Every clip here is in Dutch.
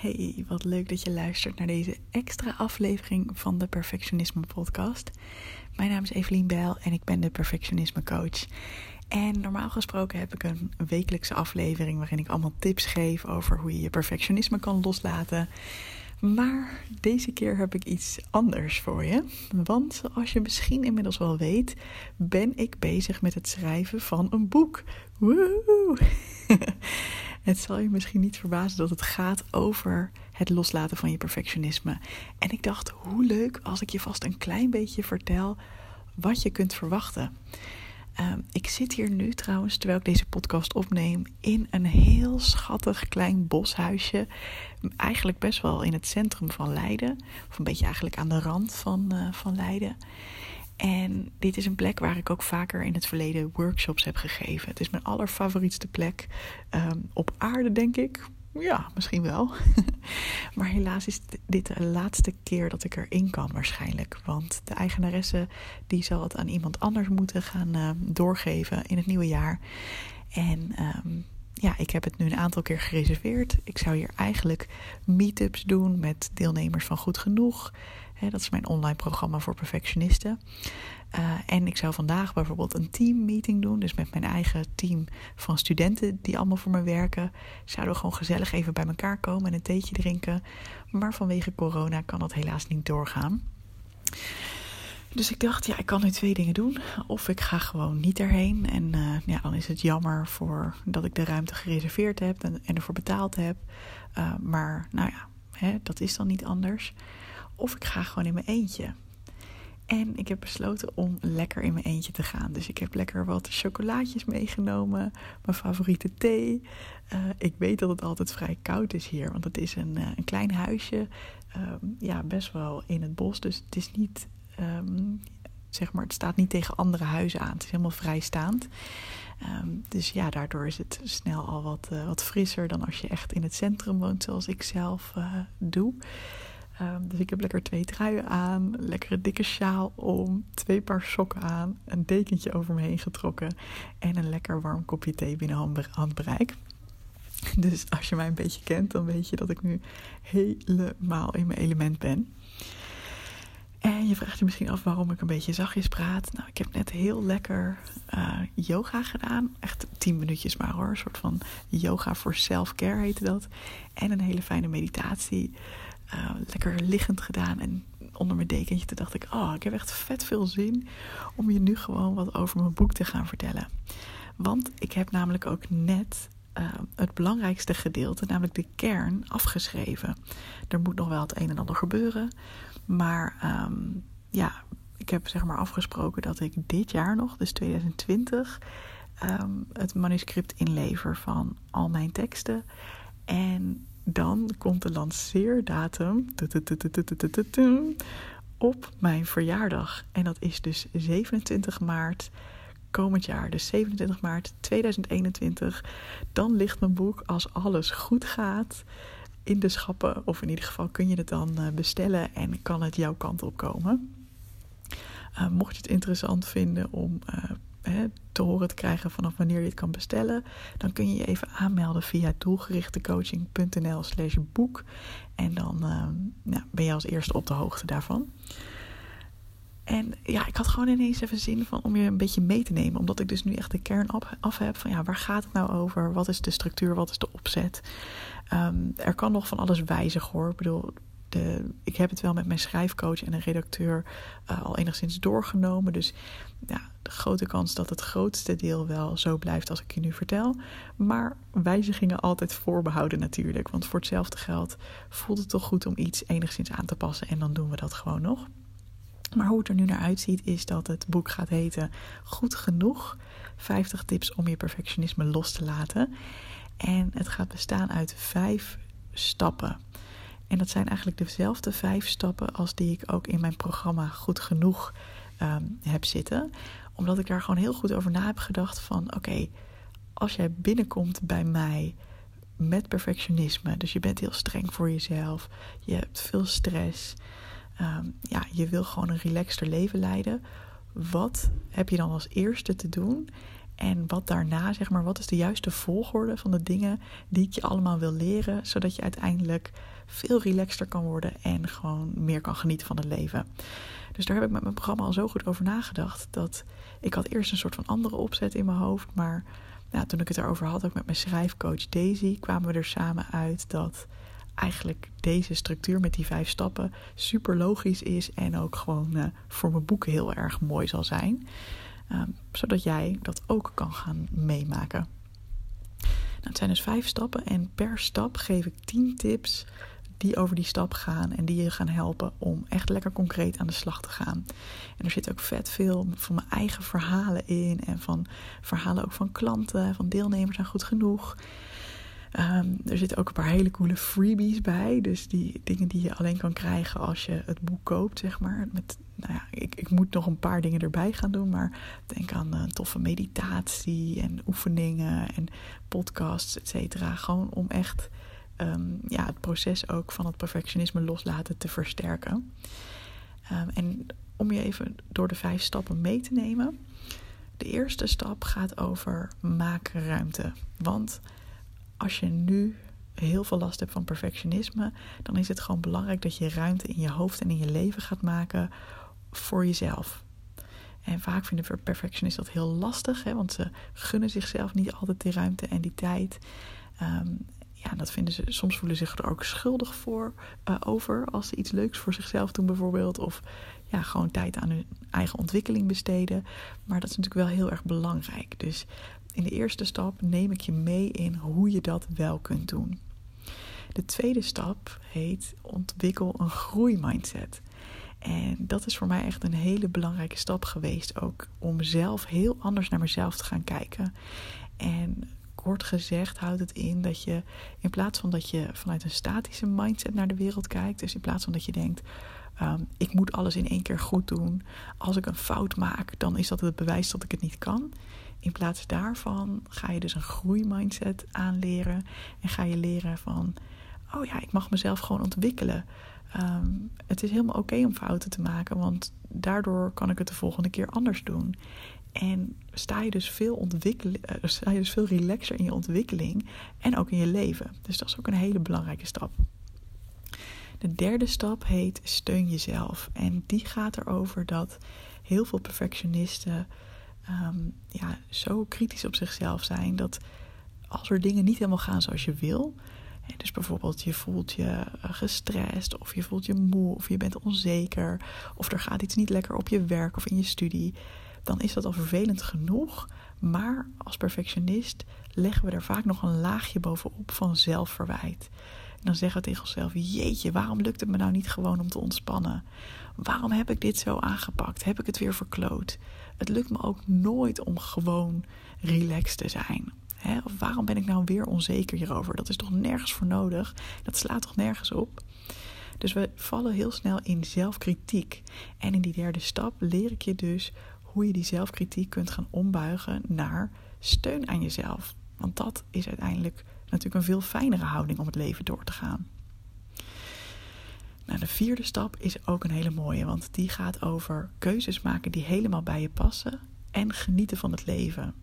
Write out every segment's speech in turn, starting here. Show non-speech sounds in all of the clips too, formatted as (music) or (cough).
Hey, wat leuk dat je luistert naar deze extra aflevering van de Perfectionisme Podcast. Mijn naam is Evelien Bijl en ik ben de Perfectionisme Coach. En normaal gesproken heb ik een wekelijkse aflevering waarin ik allemaal tips geef over hoe je je perfectionisme kan loslaten. Maar deze keer heb ik iets anders voor je. Want zoals je misschien inmiddels wel weet, ben ik bezig met het schrijven van een boek. Woehoe! (laughs) Het zal je misschien niet verbazen dat het gaat over het loslaten van je perfectionisme. En ik dacht, hoe leuk als ik je vast een klein beetje vertel wat je kunt verwachten. Ehm, ik zit hier nu trouwens, terwijl ik deze podcast opneem, in een heel schattig klein boshuisje. Eigenlijk best wel in het centrum van Leiden. Of een beetje eigenlijk aan de rand van, uh, van Leiden. En dit is een plek waar ik ook vaker in het verleden workshops heb gegeven. Het is mijn allerfavorietste plek um, op aarde, denk ik. Ja, misschien wel. (laughs) maar helaas is dit de laatste keer dat ik erin kan waarschijnlijk. Want de eigenaresse die zal het aan iemand anders moeten gaan uh, doorgeven in het nieuwe jaar. En um, ja, ik heb het nu een aantal keer gereserveerd. Ik zou hier eigenlijk meetups doen met deelnemers van Goed Genoeg. Dat is mijn online programma voor perfectionisten. Uh, en ik zou vandaag bijvoorbeeld een teammeeting doen. Dus met mijn eigen team van studenten die allemaal voor me werken. Zouden gewoon gezellig even bij elkaar komen en een theetje drinken. Maar vanwege corona kan dat helaas niet doorgaan. Dus ik dacht, ja, ik kan nu twee dingen doen. Of ik ga gewoon niet erheen. En uh, ja, dan is het jammer voor dat ik de ruimte gereserveerd heb en, ervoor betaald heb. Uh, maar nou ja, hè, dat is dan niet anders. Of ik ga gewoon in mijn eentje. En ik heb besloten om lekker in mijn eentje te gaan. Dus ik heb lekker wat chocolaatjes meegenomen. Mijn favoriete thee. Uh, ik weet dat het altijd vrij koud is hier. Want het is een, een klein huisje. ja, best wel in het bos. Dus het is niet um, zeg maar, het staat niet tegen andere huizen aan. Het is helemaal vrijstaand. Um, dus ja, daardoor is het snel al wat, uh, wat frisser dan als je echt in het centrum woont, zoals ik zelf doe. Um, dus ik heb lekker twee truien aan, lekker een dikke sjaal om, twee paar sokken aan, een dekentje over me heen getrokken en een lekker warm kopje thee binnen handbereik. (laughs) Dus als je mij een beetje kent, dan weet je dat ik nu helemaal in mijn element ben. En je vraagt je misschien af waarom ik een beetje zachtjes praat. Nou, ik heb net heel lekker uh, yoga gedaan. Echt tien minuutjes maar hoor. Een soort van yoga voor self-care heette dat. En een hele fijne meditatie. Uh, lekker liggend gedaan. En onder mijn dekentje toen dacht ik... Oh, ik heb echt vet veel zin om je nu gewoon wat over mijn boek te gaan vertellen. Want ik heb namelijk ook net uh, het belangrijkste gedeelte, namelijk de kern, afgeschreven. Er moet nog wel het een en ander gebeuren. Maar um, ja, ik heb zeg maar afgesproken dat ik dit jaar nog, dus 2020, um, het manuscript inlever van al mijn teksten. En dan komt de lanceerdatum op mijn verjaardag. En dat is dus 27 maart komend jaar, dus 27 maart 2021. Dan ligt mijn boek als alles goed gaat in de schappen. Of in ieder geval kun je het dan eh, bestellen en kan het jouw kant op komen. Uh, mocht je het interessant vinden om uh, te horen te krijgen vanaf wanneer je het kan bestellen, dan kun je je even aanmelden via doelgerichtecoaching.nl slash boek. En dan nou, ben je als eerste op de hoogte daarvan. En ja, ik had gewoon ineens even zin van om je een beetje mee te nemen. Omdat ik dus nu echt de kern af, heb van ja, waar gaat het nou over? Wat is de structuur? Wat is de opzet? Um, er kan nog van alles wijzigen hoor. Ik bedoel, ik heb het wel met mijn schrijfcoach en een redacteur uh, al enigszins doorgenomen. Dus ja, de grote kans dat het grootste deel wel zo blijft als ik je nu vertel. Maar wijzigingen altijd voorbehouden natuurlijk. Want voor hetzelfde geld voelt het toch goed om iets enigszins aan te passen. En dan doen we dat gewoon nog. Maar hoe het er nu naar uitziet is dat het boek gaat heten Goed genoeg. 50 tips om je perfectionisme los te laten. En het gaat bestaan uit vijf stappen. En dat zijn eigenlijk dezelfde vijf stappen als die ik ook in mijn programma Goed genoeg um, heb zitten. Omdat ik daar gewoon heel goed over na heb gedacht van oké, als jij binnenkomt bij mij met perfectionisme, dus je bent heel streng voor jezelf, je hebt veel stress, um, ja, je wil gewoon een relaxter leven leiden. Wat heb je dan als eerste te doen? En wat daarna, zeg maar, wat is de juiste volgorde van de dingen die ik je allemaal wil leren, zodat je uiteindelijk veel relaxter kan worden en gewoon meer kan genieten van het leven. Dus daar heb ik met mijn programma al zo goed over nagedacht dat ik had eerst een soort van andere opzet in mijn hoofd, maar nou, toen ik het erover had, ook met mijn schrijfcoach Daisy, kwamen we er samen uit dat eigenlijk deze structuur met die vijf stappen super logisch is en ook gewoon uh, voor mijn boeken heel erg mooi zal zijn. Um, zodat jij dat ook kan gaan meemaken. Nou, het zijn dus vijf stappen en per stap geef ik tien tips die over die stap gaan en die je gaan helpen om echt lekker concreet aan de slag te gaan. En er zit ook vet veel van mijn eigen verhalen in en van verhalen ook van klanten, van deelnemers aan Goed Genoeg. Um, er zitten ook een paar hele coole freebies bij. Dus die dingen die je alleen kan krijgen als je het boek koopt, zeg maar. Met, nou ja, ik, ik moet nog een paar dingen erbij gaan doen. Maar denk aan een toffe meditatie en oefeningen en podcasts, et cetera. Gewoon om echt um, ja, het proces ook van het perfectionisme loslaten te versterken. Um, en om je even door de vijf stappen mee te nemen. De eerste stap gaat over maak ruimte. Want als je nu heel veel last hebt van perfectionisme, dan is het gewoon belangrijk dat je ruimte in je hoofd en in je leven gaat maken voor jezelf. En vaak vinden perfectionisten dat heel lastig, hè, want ze gunnen zichzelf niet altijd die ruimte en die tijd. Um, ja, dat vinden ze, soms voelen ze zich er ook schuldig voor uh, over als ze iets leuks voor zichzelf doen, bijvoorbeeld. Of ja, gewoon tijd aan hun eigen ontwikkeling besteden. Maar dat is natuurlijk wel heel erg belangrijk. Dus in de eerste stap neem ik je mee in hoe je dat wel kunt doen. De tweede stap heet ontwikkel een groeimindset. En dat is voor mij echt een hele belangrijke stap geweest ook om zelf heel anders naar mezelf te gaan kijken. En kort gezegd houdt het in dat je in plaats van dat je vanuit een statische mindset naar de wereld kijkt, dus in plaats van dat je denkt, um, ik moet alles in één keer goed doen, als ik een fout maak, dan is dat het bewijs dat ik het niet kan. In plaats daarvan ga je dus een groeimindset aanleren en ga je leren van, oh ja, ik mag mezelf gewoon ontwikkelen. Um, het is helemaal oké om fouten te maken, want daardoor kan ik het de volgende keer anders doen. En sta je dus veel, ontwikkelen, eh, sta je dus veel relaxer in je ontwikkeling en ook in je leven. Dus dat is ook een hele belangrijke stap. De derde stap heet steun jezelf. En die gaat erover dat heel veel perfectionisten um, ja, zo kritisch op zichzelf zijn dat als er dingen niet helemaal gaan zoals je wil. Dus bijvoorbeeld je voelt je eh, gestrest of je voelt je moe of je bent onzeker of er gaat iets niet lekker op je werk of in je studie dan is dat al vervelend genoeg. Maar als perfectionist leggen we er vaak nog een laagje bovenop van zelfverwijt. En dan zeggen we tegen onszelf: Jeetje, waarom lukt het me nou niet gewoon om te ontspannen? Waarom heb ik dit zo aangepakt? Heb ik het weer verkloot? Het lukt me ook nooit om gewoon relaxed te zijn. Of waarom ben ik nou weer onzeker hierover? Dat is toch nergens voor nodig? Dat slaat toch nergens op? Dus we vallen heel snel in zelfkritiek. En in die derde stap leer ik je dus hoe je die zelfkritiek kunt gaan ombuigen naar steun aan jezelf. Want dat is uiteindelijk natuurlijk een veel fijnere houding om het leven door te gaan. Nou, de vierde stap is ook een hele mooie, want die gaat over keuzes maken die helemaal bij je passen en genieten van het leven.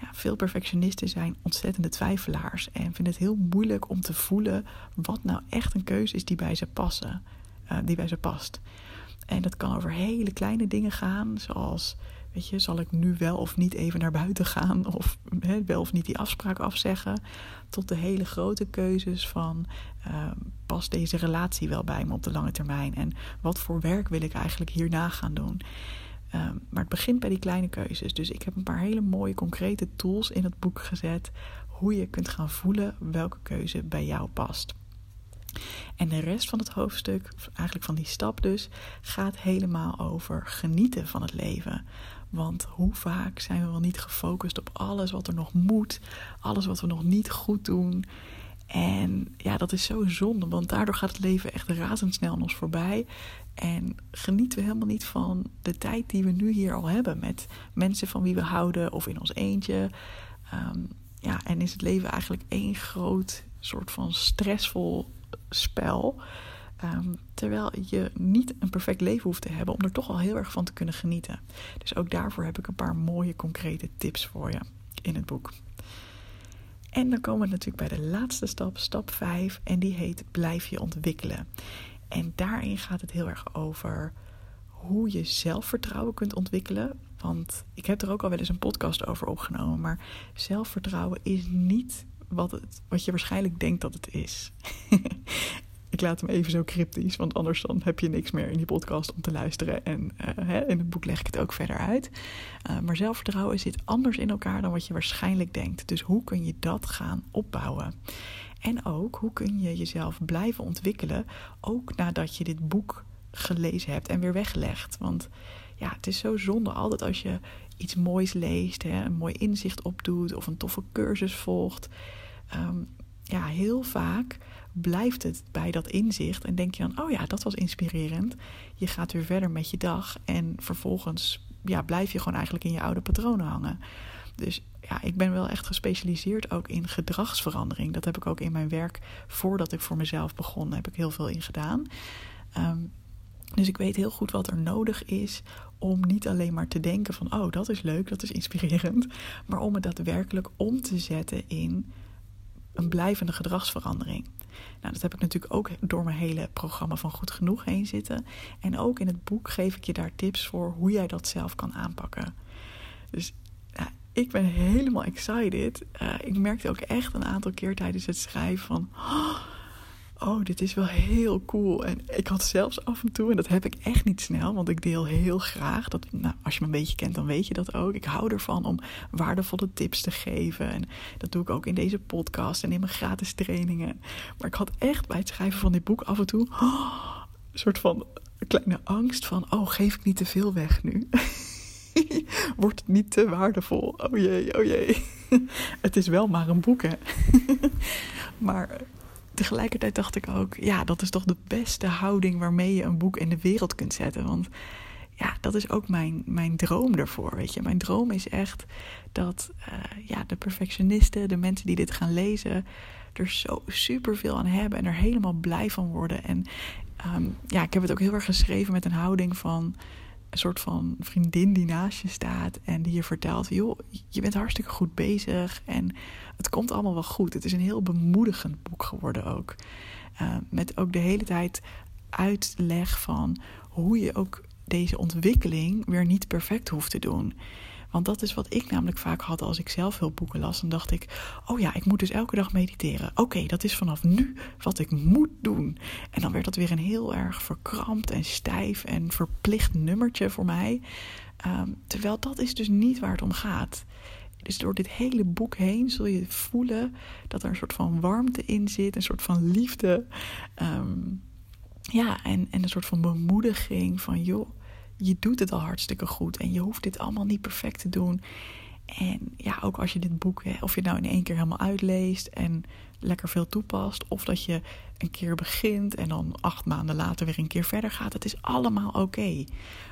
Ja, veel perfectionisten zijn ontzettende twijfelaars en vinden het heel moeilijk om te voelen wat nou echt een keuze is die bij ze passen, uh, die bij ze past. En dat kan over hele kleine dingen gaan, zoals, weet je, zal ik nu wel of niet even naar buiten gaan (laughs) of wel of niet die afspraak afzeggen, tot de hele grote keuzes van, uh, past deze relatie wel bij me op de lange termijn en wat voor werk wil ik eigenlijk hierna gaan doen. Uh, maar het begint bij die kleine keuzes. Dus ik heb een paar hele mooie concrete tools in het boek gezet hoe je kunt gaan voelen welke keuze bij jou past. En de rest van het hoofdstuk, eigenlijk van die stap dus, gaat helemaal over genieten van het leven. Want hoe vaak zijn we wel niet gefocust op alles wat er nog moet, alles wat we nog niet goed doen. En ja, dat is zo zonde, want daardoor gaat het leven echt razendsnel aan ons voorbij. En genieten we helemaal niet van de tijd die we nu hier al hebben met mensen van wie we houden of in ons eentje. Um, ja, en is het leven eigenlijk één groot soort van stressvol spel. Ehm, terwijl je niet een perfect leven hoeft te hebben om er toch wel heel erg van te kunnen genieten. Dus ook daarvoor heb ik een paar mooie concrete tips voor je in het boek. En dan komen we natuurlijk bij de laatste stap, stap 5, en die heet blijf je ontwikkelen. En daarin gaat het heel erg over hoe je zelfvertrouwen kunt ontwikkelen. Want ik heb er ook al wel eens een podcast over opgenomen, maar zelfvertrouwen is niet wat, het, wat je waarschijnlijk denkt dat het is. (laughs) ik laat hem even zo cryptisch, want anders dan heb je niks meer in die podcast om te luisteren. En hè, in het boek leg ik het ook verder uit. Uh, maar zelfvertrouwen zit anders in elkaar dan wat je waarschijnlijk denkt. Dus hoe kun je dat gaan opbouwen? En ook hoe kun je jezelf blijven ontwikkelen, ook nadat je dit boek gelezen hebt en weer weggelegd. Want ja, het is zo zonde altijd als je iets moois leest, hè, een mooi inzicht opdoet of een toffe cursus volgt. Um, ja, heel vaak blijft het bij dat inzicht en denk je dan, oh ja, dat was inspirerend. Je gaat weer verder met je dag en vervolgens ja, blijf je gewoon eigenlijk in je oude patronen hangen. Dus ja, ik ben wel echt gespecialiseerd ook in gedragsverandering. Dat heb ik ook in mijn werk voordat ik voor mezelf begon, heb ik heel veel in gedaan. Um, dus ik weet heel goed wat er nodig is om niet alleen maar te denken van, oh, dat is leuk, dat is inspirerend, (laughs) maar om het daadwerkelijk om te zetten in een blijvende gedragsverandering. Nou, dat heb ik natuurlijk ook door mijn hele programma van Goed Genoeg heen zitten. En ook in het boek geef ik je daar tips voor hoe jij dat zelf kan aanpakken. Dus ja, ik ben helemaal excited. Uh, ik merkte ook echt een aantal keer tijdens het schrijven van. Oh, oh, dit is wel heel cool. En ik had zelfs af en toe, en dat heb ik echt niet snel, want ik deel heel graag. Dat, nou, als je me een beetje kent, dan weet je dat ook. Ik hou ervan om waardevolle tips te geven. En dat doe ik ook in deze podcast en in mijn gratis trainingen. Maar ik had echt bij het schrijven van dit boek af en toe oh, een soort van kleine angst van, oh, geef ik niet te veel weg nu? (laughs) Wordt het niet te waardevol? Oh jee, oh jee. (laughs) het is wel maar een boek, hè. (laughs) maar tegelijkertijd dacht ik ook, ja, dat is toch de beste houding waarmee je een boek in de wereld kunt zetten. Want ja, dat is ook mijn, mijn droom ervoor. Weet je, mijn droom is echt dat uh, ja, de perfectionisten, de mensen die dit gaan lezen, er zo superveel aan hebben en er helemaal blij van worden. En um, ja, ik heb het ook heel erg geschreven met een houding van een soort van vriendin die naast je staat en die je vertelt: joh, je bent hartstikke goed bezig en het komt allemaal wel goed. Het is een heel bemoedigend boek geworden ook. Uh, met ook de hele tijd uitleg van hoe je ook deze ontwikkeling weer niet perfect hoeft te doen. Want dat is wat ik namelijk vaak had als ik zelf hulpboeken las. Dan dacht ik, oh ja, ik moet dus elke dag mediteren. Oké, dat is vanaf nu wat ik moet doen. En dan werd dat weer een heel erg verkrampt en stijf en verplicht nummertje voor mij. Um, terwijl dat is dus niet waar het om gaat. Dus door dit hele boek heen zul je voelen dat er een soort van warmte in zit, een soort van liefde. Um, ja, en, en een soort van bemoediging van joh, je doet het al hartstikke goed en je hoeft dit allemaal niet perfect te doen. En ja, ook als je dit boek, of je het nou in één keer helemaal uitleest en lekker veel toepast, of dat je een keer begint en dan acht maanden later weer een keer verder gaat, het is allemaal oké.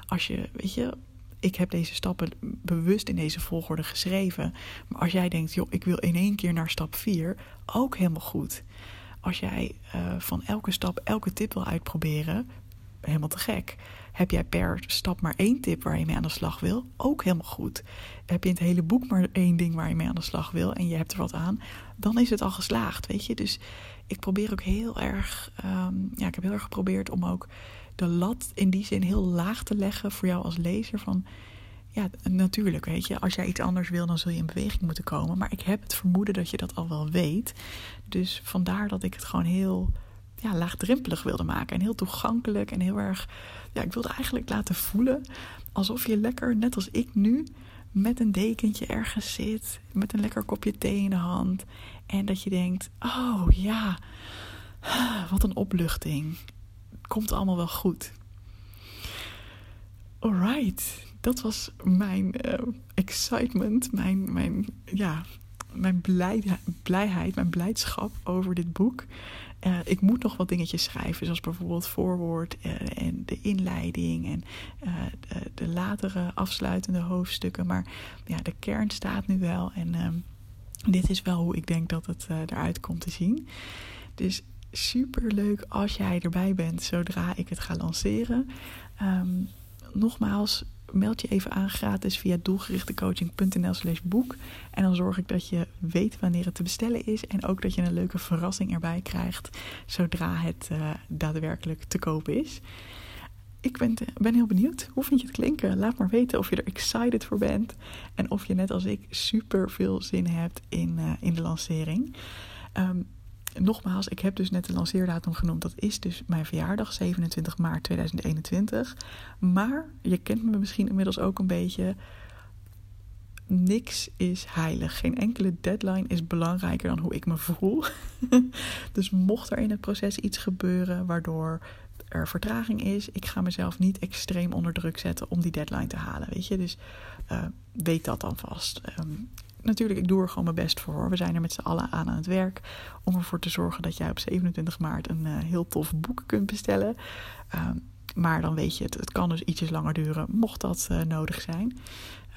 Als je, weet je, ik heb deze stappen bewust in deze volgorde geschreven. Maar als jij denkt, joh, ik wil in één keer naar stap 4, ook helemaal goed. Als jij uh, van elke stap elke tip wil uitproberen, helemaal te gek. Heb jij per stap maar één tip waar je mee aan de slag wil? Ook helemaal goed. Heb je in het hele boek maar één ding waar je mee aan de slag wil en je hebt er wat aan? Dan is het al geslaagd, weet je. Dus ik probeer ook heel erg, um, ja, ik heb heel erg geprobeerd om ook de lat in die zin heel laag te leggen voor jou als lezer. Van ja, natuurlijk, weet je, als jij iets anders wil, dan zul je in beweging moeten komen. Maar ik heb het vermoeden dat je dat al wel weet. Dus vandaar dat ik het gewoon heel ja, laagdrempelig wilde maken. En heel toegankelijk en heel erg. Ja, ik wilde eigenlijk laten voelen alsof je lekker, net als ik nu, met een dekentje ergens zit. Met een lekker kopje thee in de hand. En dat je denkt: oh ja, wat een opluchting. Komt allemaal wel goed. Alright, dat was mijn uh, excitement, mijn, mijn, ja, mijn blijheid, mijn blijdschap over dit boek. Uh, ik moet nog wat dingetjes schrijven, zoals bijvoorbeeld voorwoord uh, en de inleiding en de, de, latere afsluitende hoofdstukken. Maar ja, de kern staat nu wel en ehm, dit is wel hoe ik denk dat het eruit komt te zien. Dus super leuk als jij erbij bent zodra ik het ga lanceren. Ehm, nogmaals, meld je even aan gratis via doelgerichtecoaching.nl slash boek. En dan zorg ik dat je weet wanneer het te bestellen is. En ook dat je een leuke verrassing erbij krijgt zodra het uh, daadwerkelijk te koop is. Ik ben, ben heel benieuwd. Hoe vind je het klinken? Laat maar weten of je er excited voor bent. En of je net als ik super veel zin hebt in, uh, in de lancering. Um, nogmaals, ik heb dus net de lanceerdatum genoemd. Dat is dus mijn verjaardag, 27 maart 2021. Maar je kent me misschien inmiddels ook een beetje. Niks is heilig. Geen enkele deadline is belangrijker dan hoe ik me voel. (laughs) dus mocht er in het proces iets gebeuren waardoor er vertraging is, ik ga mezelf niet extreem onder druk zetten om die deadline te halen. Weet je, dus uh, weet dat dan vast. Um, natuurlijk, ik doe er gewoon mijn best voor. We zijn er met z'n allen aan aan het werk om ervoor te zorgen dat jij op 27 maart een uh, heel tof boek kunt bestellen. Uh, maar dan weet je het, het kan dus ietsjes langer duren, mocht dat uh, nodig zijn.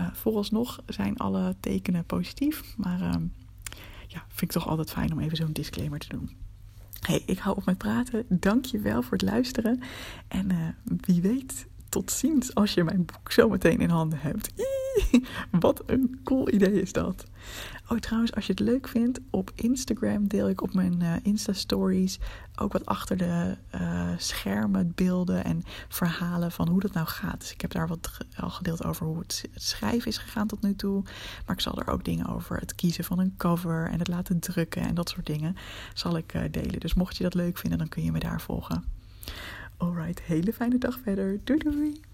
Uh, vooralsnog zijn alle tekenen positief, maar ehm, ja, vind ik toch altijd fijn om even zo'n disclaimer te doen. Hey, ik hou op met praten. Dank je wel voor het luisteren. En wie weet tot ziens als je mijn boek zo meteen in handen hebt. (laughs) Wat een cool idee is dat. Oh, trouwens, als je het leuk vindt, op Instagram deel ik op mijn uh, Insta-stories ook wat achter de uh, schermen, beelden en verhalen van hoe dat nou gaat. Dus ik heb daar wat al gedeeld over hoe het, schrijven is gegaan tot nu toe. Maar ik zal er ook dingen over het kiezen van een cover en het laten drukken en dat soort dingen zal ik uh, delen. Dus mocht je dat leuk vinden, dan kun je me daar volgen. Alright, hele fijne dag verder. Doei doei!